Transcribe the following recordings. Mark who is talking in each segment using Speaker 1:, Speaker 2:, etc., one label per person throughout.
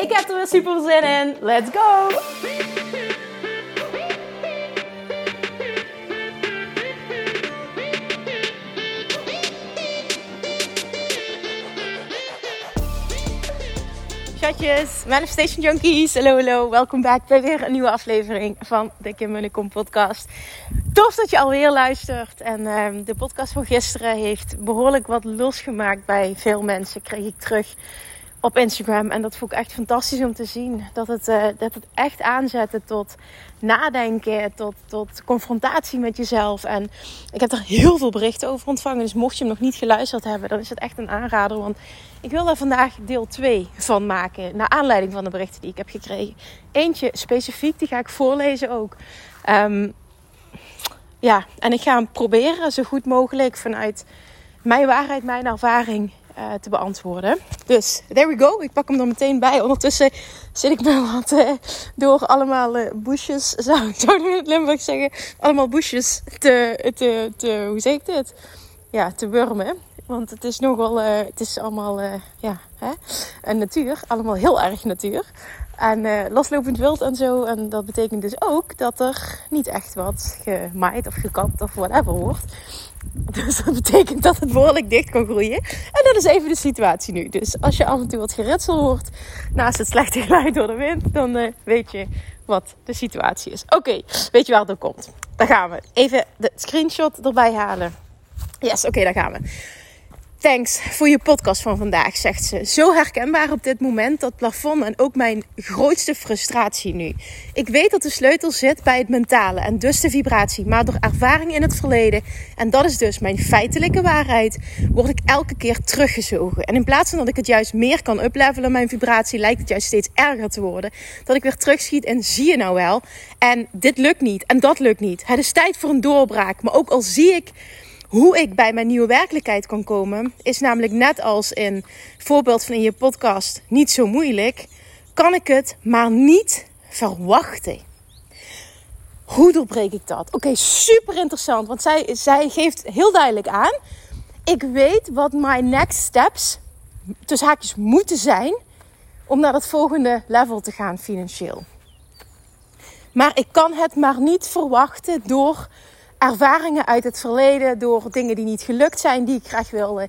Speaker 1: Ik heb er weer super zin in. Let's go! Chatjes, Manifestation Junkies, hallo hallo, welkom back bij weer een nieuwe aflevering van de Kim Munnekom podcast. Tof dat je alweer luistert en uh, de podcast van gisteren heeft behoorlijk wat losgemaakt bij veel mensen, kreeg ik terug op Instagram. En dat vond ik echt fantastisch om te zien. Dat het, uh, dat het echt aanzette tot nadenken, tot, tot confrontatie met jezelf. En ik heb er heel veel berichten over ontvangen. Dus mocht je hem nog niet geluisterd hebben, dan is het echt een aanrader. Want ik wil daar vandaag deel 2 van maken. Naar aanleiding van de berichten die ik heb gekregen. Eentje specifiek, die ga ik voorlezen ook. Um, ja, en ik ga hem proberen zo goed mogelijk vanuit mijn waarheid, mijn ervaring uh, te beantwoorden. Dus there we go. Ik pak hem er meteen bij. Ondertussen zit ik me wat uh, door allemaal uh, zou ik zo in het Limburg zeggen, allemaal bushes te, te, te, hoe zeg ik dit? Ja, te wurmen. Want het is nogal, het is allemaal, ja, hè? natuur. Allemaal heel erg natuur. En loslopend wild en zo. En dat betekent dus ook dat er niet echt wat gemaaid of gekapt of whatever wordt. Dus dat betekent dat het behoorlijk dicht kan groeien. En dat is even de situatie nu. Dus als je af en toe wat geritsel hoort naast het slechte geluid door de wind, dan uh, weet je wat de situatie is. Oké, weet je waar het op komt? Daar gaan we. Even de screenshot erbij halen. Yes, oké, daar gaan we. Thanks voor je podcast van vandaag, zegt ze. Zo herkenbaar op dit moment, dat plafond en ook mijn grootste frustratie nu. Ik weet dat de sleutel zit bij het mentale en dus de vibratie, maar door ervaring in het verleden, en dat is dus mijn feitelijke waarheid, word ik elke keer teruggezogen. En in plaats van dat ik het juist meer kan uplevelen, mijn vibratie, lijkt het juist steeds erger te worden. Dat ik weer terugschiet en zie je nou wel, en dit lukt niet en dat lukt niet. Het is tijd voor een doorbraak, maar ook al zie ik hoe ik bij mijn nieuwe werkelijkheid kan komen, is namelijk net als in voorbeeld van in je podcast niet zo moeilijk. Kan ik het maar niet verwachten. Hoe doorbreek ik dat? Oké, super interessant. Want zij, zij geeft heel duidelijk aan. Ik weet wat mijn next steps, tussen haakjes, moeten zijn. Om naar het volgende level te gaan financieel. Maar ik kan het maar niet verwachten door ervaringen uit het verleden, door dingen die niet gelukt zijn, die ik graag wilde.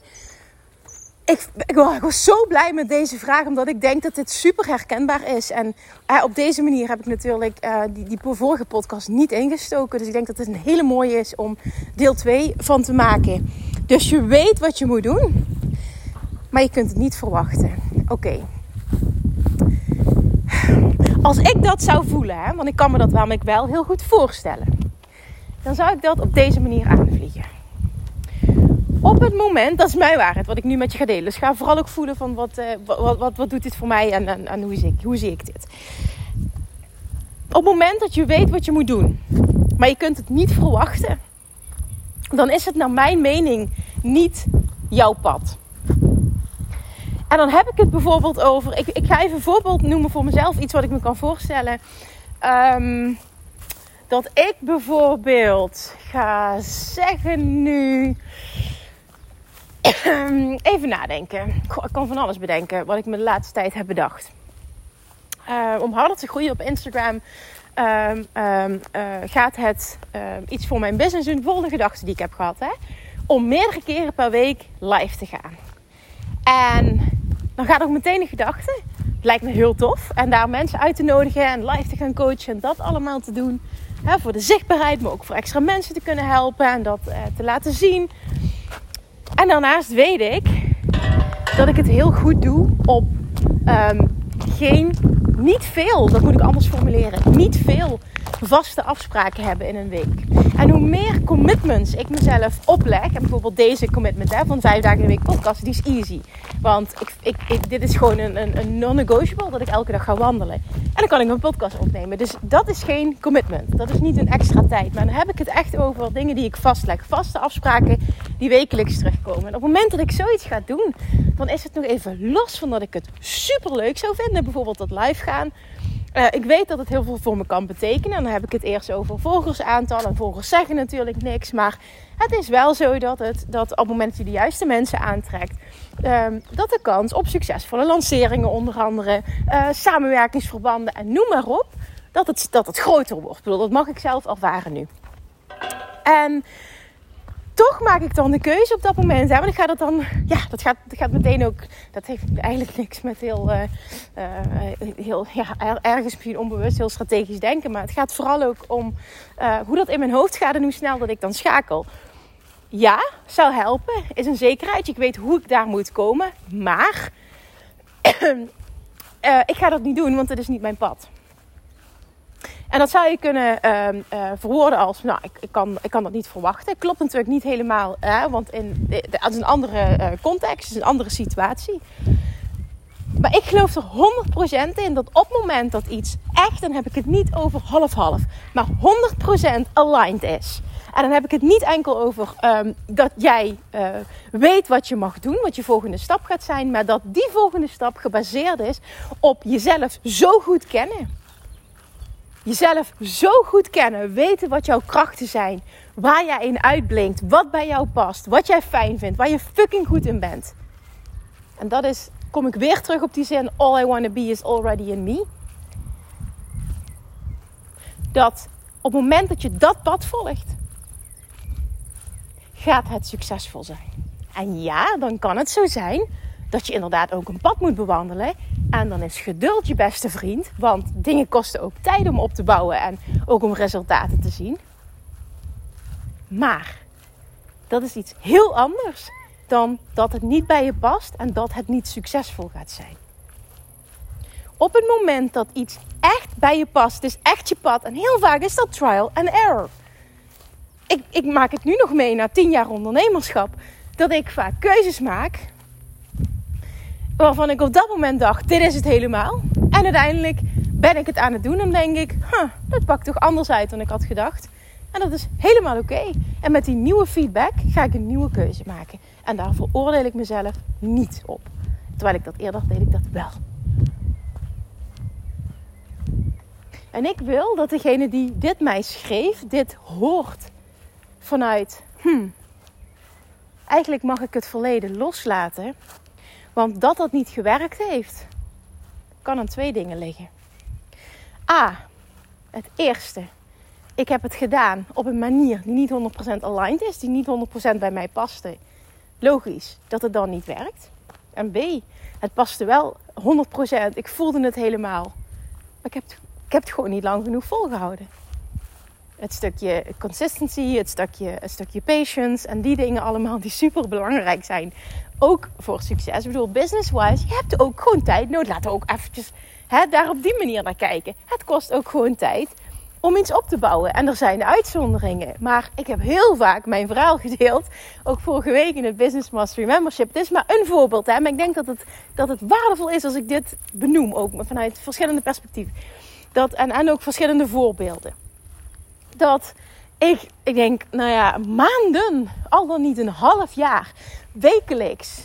Speaker 1: Ik, ik, was zo blij met deze vraag, omdat ik denk dat dit super herkenbaar is. En uh, op deze manier heb ik natuurlijk uh, die, die vorige podcast niet ingestoken. Dus ik denk dat het een hele mooie is om deel 2 van te maken. Dus je weet wat je moet doen, maar je kunt het niet verwachten. Oké. Als ik dat zou voelen, hè, want ik kan me dat namelijk wel heel goed voorstellen dan zou ik dat op deze manier aanvliegen. Op het moment, dat is mijn waarheid, wat ik nu met je ga delen. Dus ga vooral ook voelen van wat, uh, wat, wat, wat, doet dit voor mij en, en, en hoe, zie ik, hoe zie ik dit. Op het moment dat je weet wat je moet doen, maar je kunt het niet verwachten, dan is het naar mijn mening niet jouw pad. En dan heb ik het bijvoorbeeld over. Ik, ik ga even een voorbeeld noemen voor mezelf, iets wat ik me kan voorstellen. Um, dat ik bijvoorbeeld ga zeggen nu. Even nadenken. Ik kan van alles bedenken wat ik me de laatste tijd heb bedacht. Uh, om harder te groeien op Instagram um, um, uh, gaat het um, iets voor mijn business. De volgende gedachte die ik heb gehad. Hè? Om meerdere keren per week live te gaan. En dan gaat ook meteen een gedachte. Lijkt me heel tof. En daar mensen uit te nodigen en live te gaan coachen en dat allemaal te doen. Voor de zichtbaarheid, maar ook voor extra mensen te kunnen helpen en dat eh, te laten zien. En daarnaast weet ik dat ik het heel goed doe op um, geen, niet veel, dat moet ik anders formuleren, niet veel vaste afspraken hebben in een week. En hoe meer commitments ik mezelf opleg, en bijvoorbeeld deze commitment hè, van vijf dagen in de week podcast, die is easy. Want ik, ik, dit is gewoon een, een, een non-negotiable dat ik elke dag ga wandelen. En dan kan ik een podcast opnemen. Dus dat is geen commitment. Dat is niet een extra tijd. Maar dan heb ik het echt over dingen die ik vastleg. Vaste afspraken die wekelijks terugkomen. En op het moment dat ik zoiets ga doen, dan is het nog even los van dat ik het super leuk zou vinden. Bijvoorbeeld dat live gaan. Uh, ik weet dat het heel veel voor me kan betekenen. En dan heb ik het eerst over volgersaantal. En volgers zeggen natuurlijk niks. Maar het is wel zo dat, het, dat op het moment dat je de juiste mensen aantrekt, uh, dat de kans op succesvolle lanceringen, onder andere uh, samenwerkingsverbanden en noem maar op, dat het, dat het groter wordt. Dat mag ik zelf ervaren nu. En toch maak ik dan de keuze op dat moment. Hè? Want ik ga dat dan, ja, dat gaat, dat gaat meteen ook. Dat heeft eigenlijk niks met heel, uh, heel ja, ergens misschien onbewust, heel strategisch denken. Maar het gaat vooral ook om uh, hoe dat in mijn hoofd gaat en hoe snel dat ik dan schakel. Ja, zou helpen, is een zekerheid. Ik weet hoe ik daar moet komen. Maar ik ga dat niet doen, want het is niet mijn pad. En dat zou je kunnen uh, uh, verwoorden als, nou, ik, ik, kan, ik kan dat niet verwachten. Klopt natuurlijk niet helemaal, hè, want in, dat is een andere uh, context, is een andere situatie. Maar ik geloof er 100% in dat op het moment dat iets echt, dan heb ik het niet over half-half, maar 100% aligned is. En dan heb ik het niet enkel over um, dat jij uh, weet wat je mag doen, wat je volgende stap gaat zijn, maar dat die volgende stap gebaseerd is op jezelf zo goed kennen jezelf zo goed kennen, weten wat jouw krachten zijn, waar jij in uitblinkt, wat bij jou past, wat jij fijn vindt, waar je fucking goed in bent. En dat is, kom ik weer terug op die zin, all I want to be is already in me. Dat op het moment dat je dat pad volgt, gaat het succesvol zijn. En ja, dan kan het zo zijn dat je inderdaad ook een pad moet bewandelen. En dan is geduld je beste vriend. Want dingen kosten ook tijd om op te bouwen en ook om resultaten te zien. Maar dat is iets heel anders dan dat het niet bij je past en dat het niet succesvol gaat zijn. Op het moment dat iets echt bij je past, is echt je pad. En heel vaak is dat trial and error. Ik, ik maak het nu nog mee na tien jaar ondernemerschap. Dat ik vaak keuzes maak waarvan ik op dat moment dacht: dit is het helemaal. En uiteindelijk ben ik het aan het doen en denk ik: huh, dat pakt toch anders uit dan ik had gedacht. En dat is helemaal oké. En met die nieuwe feedback ga ik een nieuwe keuze maken. En daar veroordeel ik mezelf niet op. Terwijl ik dat eerder deed ik dat wel. En ik wil dat degene die dit mij schreef, dit hoort vanuit, hmm, eigenlijk mag ik het verleden loslaten want dat dat niet gewerkt heeft, kan aan twee dingen liggen. A, het eerste. Ik heb het gedaan op een manier die niet 100% aligned is, die niet 100% bij mij paste. Logisch dat het dan niet werkt. En B, het paste wel 100%. Ik voelde het helemaal. Maar ik heb, ik heb het gewoon niet lang genoeg volgehouden. Het stukje consistency, het stukje, het stukje patience en die dingen allemaal die super belangrijk zijn ook voor succes. Ik bedoel, business-wise, je hebt ook gewoon tijd nodig. Laten we ook eventjes hè, daar op die manier naar kijken. Het kost ook gewoon tijd om iets op te bouwen. En er zijn uitzonderingen. Maar ik heb heel vaak mijn verhaal gedeeld. Ook vorige week in het Business Mastery Membership. Het is maar een voorbeeld. Hè? Maar ik denk dat het, dat het waardevol is als ik dit benoem. Ook vanuit verschillende perspectieven. Dat, en, en ook verschillende voorbeelden. Dat ik, ik denk, nou ja, maanden, al dan niet een half jaar, wekelijks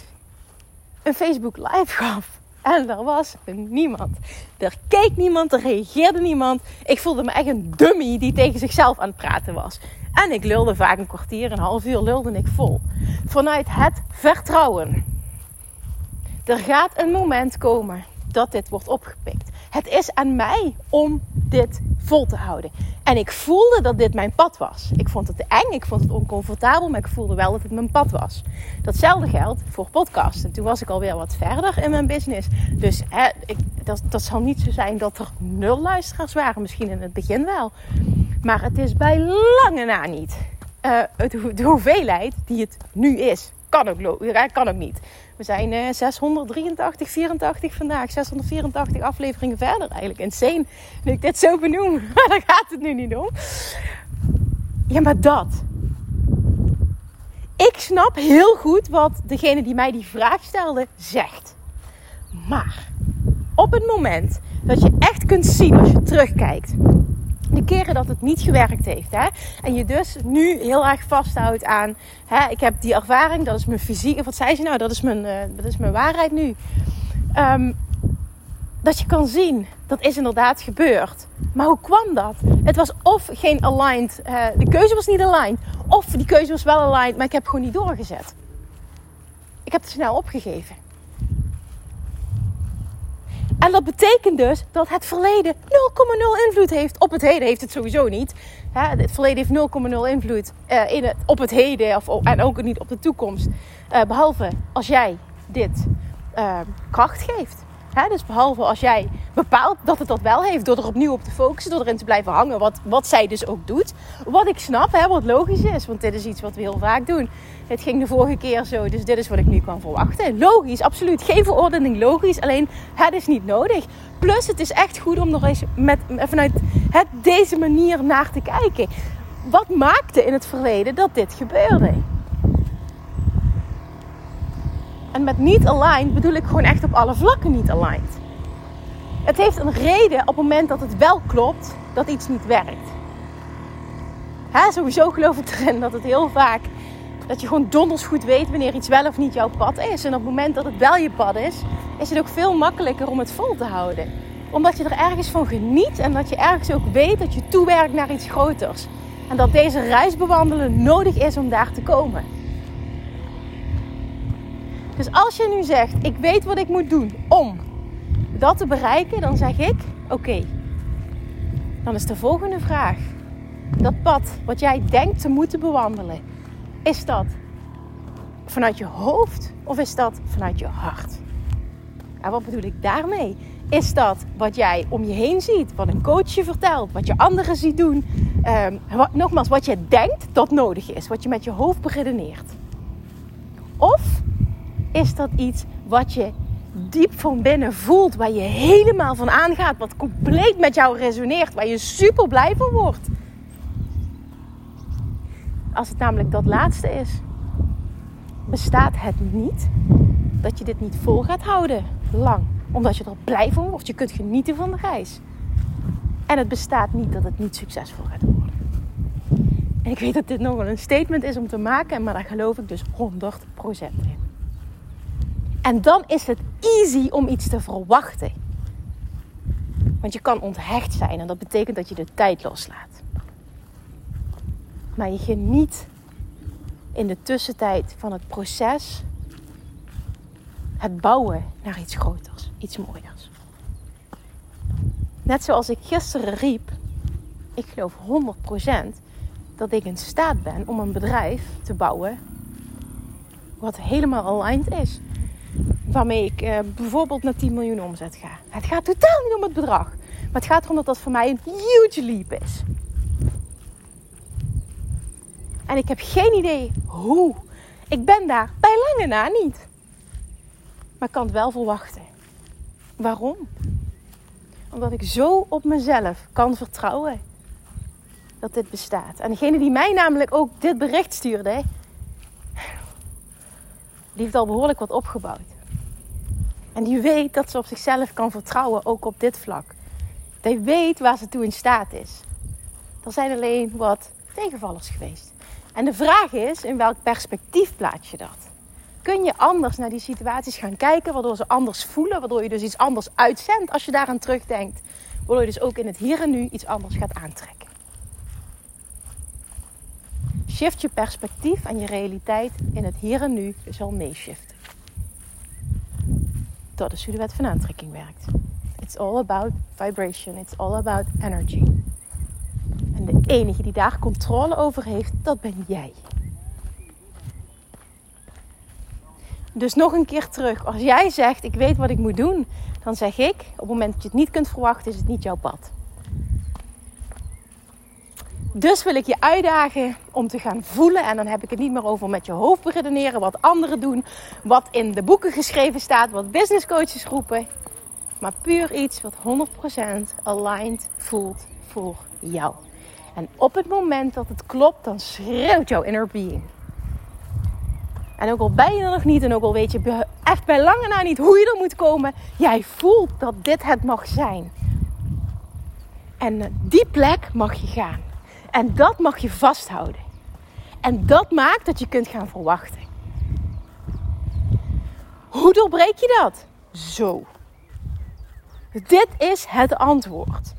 Speaker 1: een Facebook live gaf. En er was niemand. Er keek niemand, er reageerde niemand. Ik voelde me echt een dummy die tegen zichzelf aan het praten was. En ik lulde vaak een kwartier, een half uur lulde ik vol. Vanuit het vertrouwen. Er gaat een moment komen dat dit wordt opgepikt. Het is aan mij om dit vol te houden. En ik voelde dat dit mijn pad was. Ik vond het eng, ik vond het oncomfortabel, maar ik voelde wel dat het mijn pad was. Datzelfde geldt voor podcasten. Toen was ik alweer wat verder in mijn business. Dus hè, ik, dat, dat zal niet zo zijn dat er nul luisteraars waren. Misschien in het begin wel. Maar het is bij lange na niet uh, de hoeveelheid die het nu is. Kan ook, kan ook niet. We zijn uh, 683, 84 vandaag. 684 afleveringen verder eigenlijk. Insane. Nu ik dit zo benoem. Maar daar gaat het nu niet om. Ja, maar dat. Ik snap heel goed wat degene die mij die vraag stelde zegt. Maar op het moment dat je echt kunt zien als je terugkijkt. De keren dat het niet gewerkt heeft. Hè, en je dus nu heel erg vasthoudt aan. Hè, ik heb die ervaring, dat is mijn fysiek. Wat zei ze nou? Dat is mijn, uh, dat is mijn waarheid nu. Um, dat je kan zien, dat is inderdaad gebeurd. Maar hoe kwam dat? Het was of geen aligned, uh, de keuze was niet aligned. Of die keuze was wel aligned, maar ik heb gewoon niet doorgezet. Ik heb het snel opgegeven. En dat betekent dus dat het verleden 0,0 invloed heeft op het heden. Heeft het sowieso niet. Het verleden heeft 0,0 invloed in het, op het heden of, en ook niet op de toekomst. Uh, behalve als jij dit uh, kracht geeft. Dus behalve als jij bepaalt dat het dat wel heeft, door er opnieuw op te focussen, door erin te blijven hangen, wat, wat zij dus ook doet. Wat ik snap, hè, wat logisch is, want dit is iets wat we heel vaak doen. Het ging de vorige keer zo, dus dit is wat ik nu kan verwachten. Logisch, absoluut. Geen veroordeling, logisch. Alleen het is niet nodig. Plus, het is echt goed om er eens met, vanuit het, deze manier naar te kijken. Wat maakte in het verleden dat dit gebeurde? En met niet aligned bedoel ik gewoon echt op alle vlakken niet aligned. Het heeft een reden op het moment dat het wel klopt dat iets niet werkt. Hè, sowieso geloof ik erin dat het heel vaak dat je gewoon donders goed weet wanneer iets wel of niet jouw pad is. En op het moment dat het wel je pad is, is het ook veel makkelijker om het vol te houden. Omdat je er ergens van geniet en dat je ergens ook weet dat je toewerkt naar iets groters. En dat deze reis bewandelen nodig is om daar te komen. Dus als je nu zegt, ik weet wat ik moet doen om dat te bereiken, dan zeg ik, oké. Dan is de volgende vraag. Dat pad wat jij denkt te moeten bewandelen, is dat vanuit je hoofd of is dat vanuit je hart? En wat bedoel ik daarmee? Is dat wat jij om je heen ziet, wat een coach je vertelt, wat je anderen ziet doen? Wat, nogmaals, wat je denkt dat nodig is, wat je met je hoofd beredeneert. Is dat iets wat je diep van binnen voelt, waar je helemaal van aangaat, wat compleet met jou resoneert, waar je super blij van wordt? Als het namelijk dat laatste is, bestaat het niet dat je dit niet vol gaat houden lang. Omdat je er blij van wordt. Je kunt genieten van de reis. En het bestaat niet dat het niet succesvol gaat worden. En ik weet dat dit nog wel een statement is om te maken, maar daar geloof ik dus 100% in. En dan is het easy om iets te verwachten. Want je kan onthecht zijn en dat betekent dat je de tijd loslaat. Maar je geniet in de tussentijd van het proces, het bouwen naar iets groters, iets mooiers. Net zoals ik gisteren riep, ik geloof 100% dat ik in staat ben om een bedrijf te bouwen wat helemaal aligned is waarmee ik eh, bijvoorbeeld naar 10 miljoen omzet ga. Het gaat totaal niet om het bedrag. Maar het gaat erom dat dat voor mij een huge leap is. En ik heb geen idee hoe. Ik ben daar bij lange na niet. Maar ik kan het wel verwachten. Waarom? Omdat ik zo op mezelf kan vertrouwen dat dit bestaat. En degene die mij namelijk ook dit bericht stuurde, die heeft al behoorlijk wat opgebouwd. En die weet dat ze op zichzelf kan vertrouwen, ook op dit vlak. Die weet waar ze toe in staat is. Er zijn alleen wat tegenvallers geweest. En de vraag is, in welk perspectief plaats je dat? Kun je anders naar die situaties gaan kijken, waardoor ze anders voelen, waardoor je dus iets anders uitzendt als je daaraan terugdenkt. Waardoor je dus ook in het hier en nu iets anders gaat aantrekken. Shift je perspectief en je realiteit in het hier en nu zal meeshiften. Dat is hoe de wet van aantrekking werkt. It's all about vibration. It's all about energy. En de enige die daar controle over heeft, dat ben jij. Dus nog een keer terug. Als jij zegt, ik weet wat ik moet doen, dan zeg ik, op het moment dat je het niet kunt verwachten, is het niet jouw pad. Dus wil ik je uitdagen om te gaan voelen. En dan heb ik het niet meer over met je hoofd beredeneren. Wat anderen doen. Wat in de boeken geschreven staat. Wat business coaches roepen. Maar puur iets wat 100% aligned voelt voor jou. En op het moment dat het klopt, dan schreeuwt jouw inner being. En ook al ben je er nog niet en ook al weet je echt bij lange na niet hoe je er moet komen, jij voelt dat dit het mag zijn. En die plek mag je gaan. En dat mag je vasthouden. En dat maakt dat je kunt gaan verwachten. Hoe doorbreek je dat? Zo. Dit is het antwoord.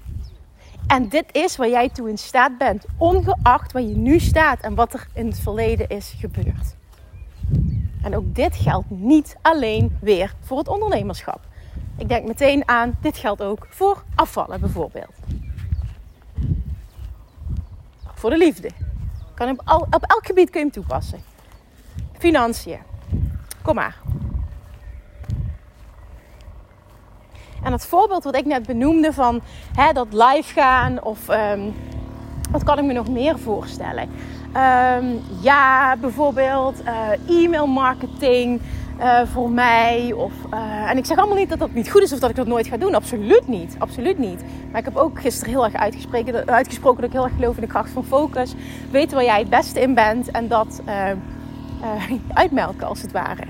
Speaker 1: En dit is waar jij toe in staat bent, ongeacht waar je nu staat en wat er in het verleden is gebeurd. En ook dit geldt niet alleen weer voor het ondernemerschap. Ik denk meteen aan, dit geldt ook voor afvallen bijvoorbeeld. Voor de liefde. Kan op, op elk gebied kun je hem toepassen. Financiën. Kom maar. En het voorbeeld wat ik net benoemde van hè, dat live gaan of um, wat kan ik me nog meer voorstellen? Um, ja, bijvoorbeeld uh, e-mail marketing uh, voor mij. Of, uh, en ik zeg allemaal niet dat dat niet goed is of dat ik dat nooit ga doen. Absoluut niet. Absoluut niet. Maar ik heb ook gisteren heel erg uitgesproken, uitgesproken dat ik heel erg geloof in de kracht van focus. Weten waar jij het beste in bent en dat uitmelken als het ware.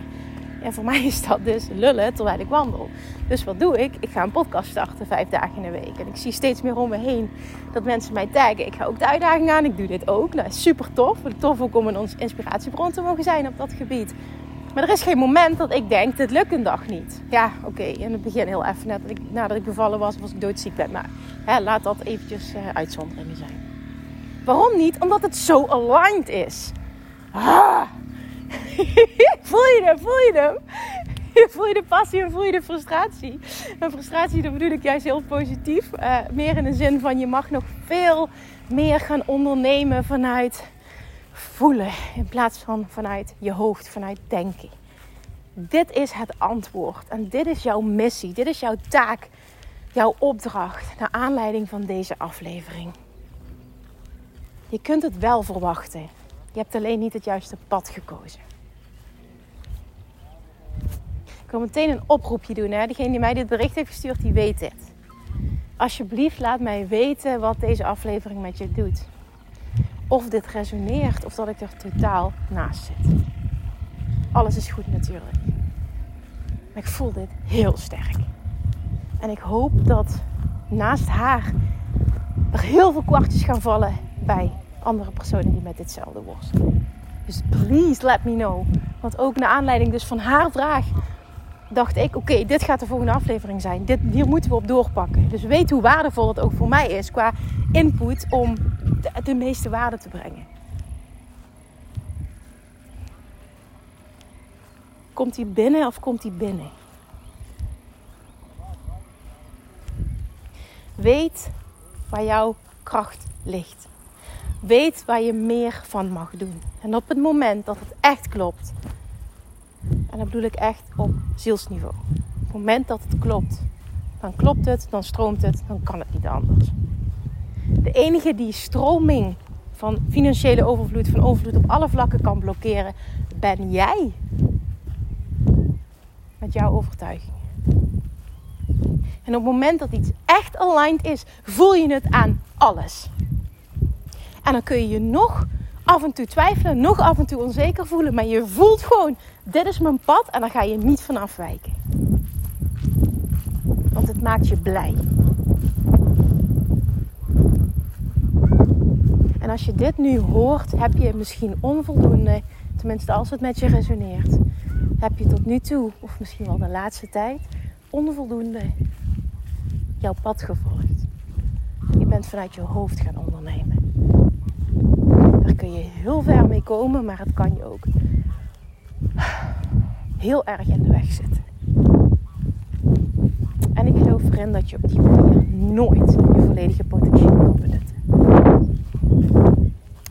Speaker 1: En voor mij is dat dus lullen terwijl ik wandel. Dus wat doe ik? Ik ga een podcast starten vijf dagen in de week. En ik zie steeds meer om me heen dat mensen mij taggen. Ik ga ook de uitdaging aan. Ik doe dit ook. Nou, super tof. Tof ook om een inspiratiebron te mogen zijn op dat gebied. Maar er is geen moment dat ik denk, dit lukt een dag niet. Ja, oké, in het begin heel even net nadat ik bevallen was, was ik doodziek. Maar hè, laat dat eventjes uh, uitzonderingen zijn. Waarom niet? Omdat het zo aligned is. Ah. voel je hem? Voel je hem? voel je de passie en voel je de frustratie. En frustratie, dat bedoel ik juist heel positief. Uh, meer in de zin van je mag nog veel meer gaan ondernemen vanuit voelen. In plaats van vanuit je hoofd, vanuit denken. Dit is het antwoord. En dit is jouw missie. Dit is jouw taak. Jouw opdracht. Naar aanleiding van deze aflevering. Je kunt het wel verwachten. Je hebt alleen niet het juiste pad gekozen. Ik wil meteen een oproepje doen. Hè? Degene die mij dit bericht heeft gestuurd, die weet dit. Alsjeblieft, laat mij weten wat deze aflevering met je doet. Of dit resoneert of dat ik er totaal naast zit. Alles is goed natuurlijk. Maar ik voel dit heel sterk. En ik hoop dat naast haar er heel veel kwartjes gaan vallen bij andere personen die met ditzelfde worstelen. Dus please let me know. Want ook naar aanleiding dus van haar vraag dacht ik, oké, dit gaat de volgende aflevering zijn. Dit, hier moeten we op doorpakken. Dus weet hoe waardevol het ook voor mij is qua input om de, de meeste waarde te brengen. Komt hij binnen of komt hij binnen? Weet waar jouw kracht ligt. Weet waar je meer van mag doen. En op het moment dat het echt klopt, en dat bedoel ik echt op zielsniveau. Op het moment dat het klopt, dan klopt het, dan stroomt het, dan kan het niet anders. De enige die stroming van financiële overvloed, van overvloed op alle vlakken kan blokkeren, ben jij. Met jouw overtuiging. En op het moment dat iets echt aligned is, voel je het aan alles. En dan kun je je nog af en toe twijfelen, nog af en toe onzeker voelen, maar je voelt gewoon, dit is mijn pad en daar ga je niet van afwijken. Want het maakt je blij. En als je dit nu hoort, heb je misschien onvoldoende, tenminste als het met je resoneert, heb je tot nu toe, of misschien wel de laatste tijd, onvoldoende jouw pad gevolgd. Je bent vanuit je hoofd gaan ondernemen. Daar kun je heel ver mee komen, maar het kan je ook heel erg in de weg zitten. En ik geloof erin dat je op die manier nooit je volledige potentieel benutten.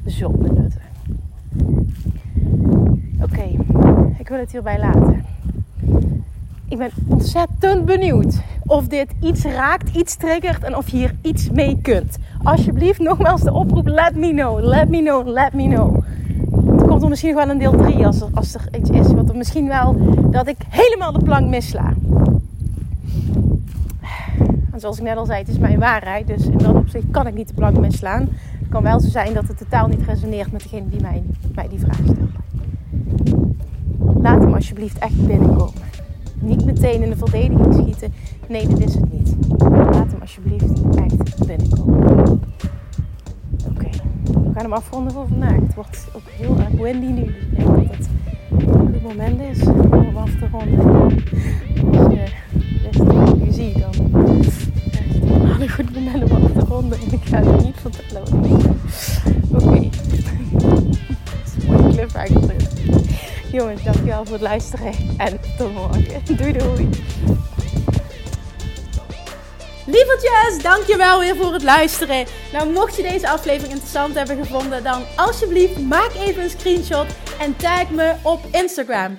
Speaker 1: Zult benutten. Oké, ik wil het hierbij laten. Ik ben ontzettend benieuwd of dit iets raakt, iets triggert en of je hier iets mee kunt. Alsjeblieft, nogmaals de oproep: let me know, let me know, let me know. Er komt er misschien wel een deel 3 als er, als er iets is. Want er misschien wel dat ik helemaal de plank missla. En zoals ik net al zei, het is mijn waarheid. Dus in dat opzicht kan ik niet de plank misslaan. Het kan wel zo zijn dat het totaal niet resoneert met degene die mij, die vraag stelt. Laat hem alsjeblieft echt binnenkomen. Niet meteen in de verdediging schieten. Nee, dat is het niet. Laat hem alsjeblieft echt binnenkomen. Oké, we gaan hem afronden voor vandaag. Het wordt ook heel erg windy nu. Ik denk dat het een goed moment is om af te ronden. Als je dit nu ziet, dan helemaal een goed moment te ronden. En ik ga het niet vertellen. Oké. Okay. Mooie cliffhanger dit. Jongens, dankjewel voor het luisteren en tot morgen. Doei doei. Lievertjes, dankjewel weer voor het luisteren. Nou, mocht je deze aflevering interessant hebben gevonden, dan alsjeblieft maak even een screenshot en tag me op Instagram.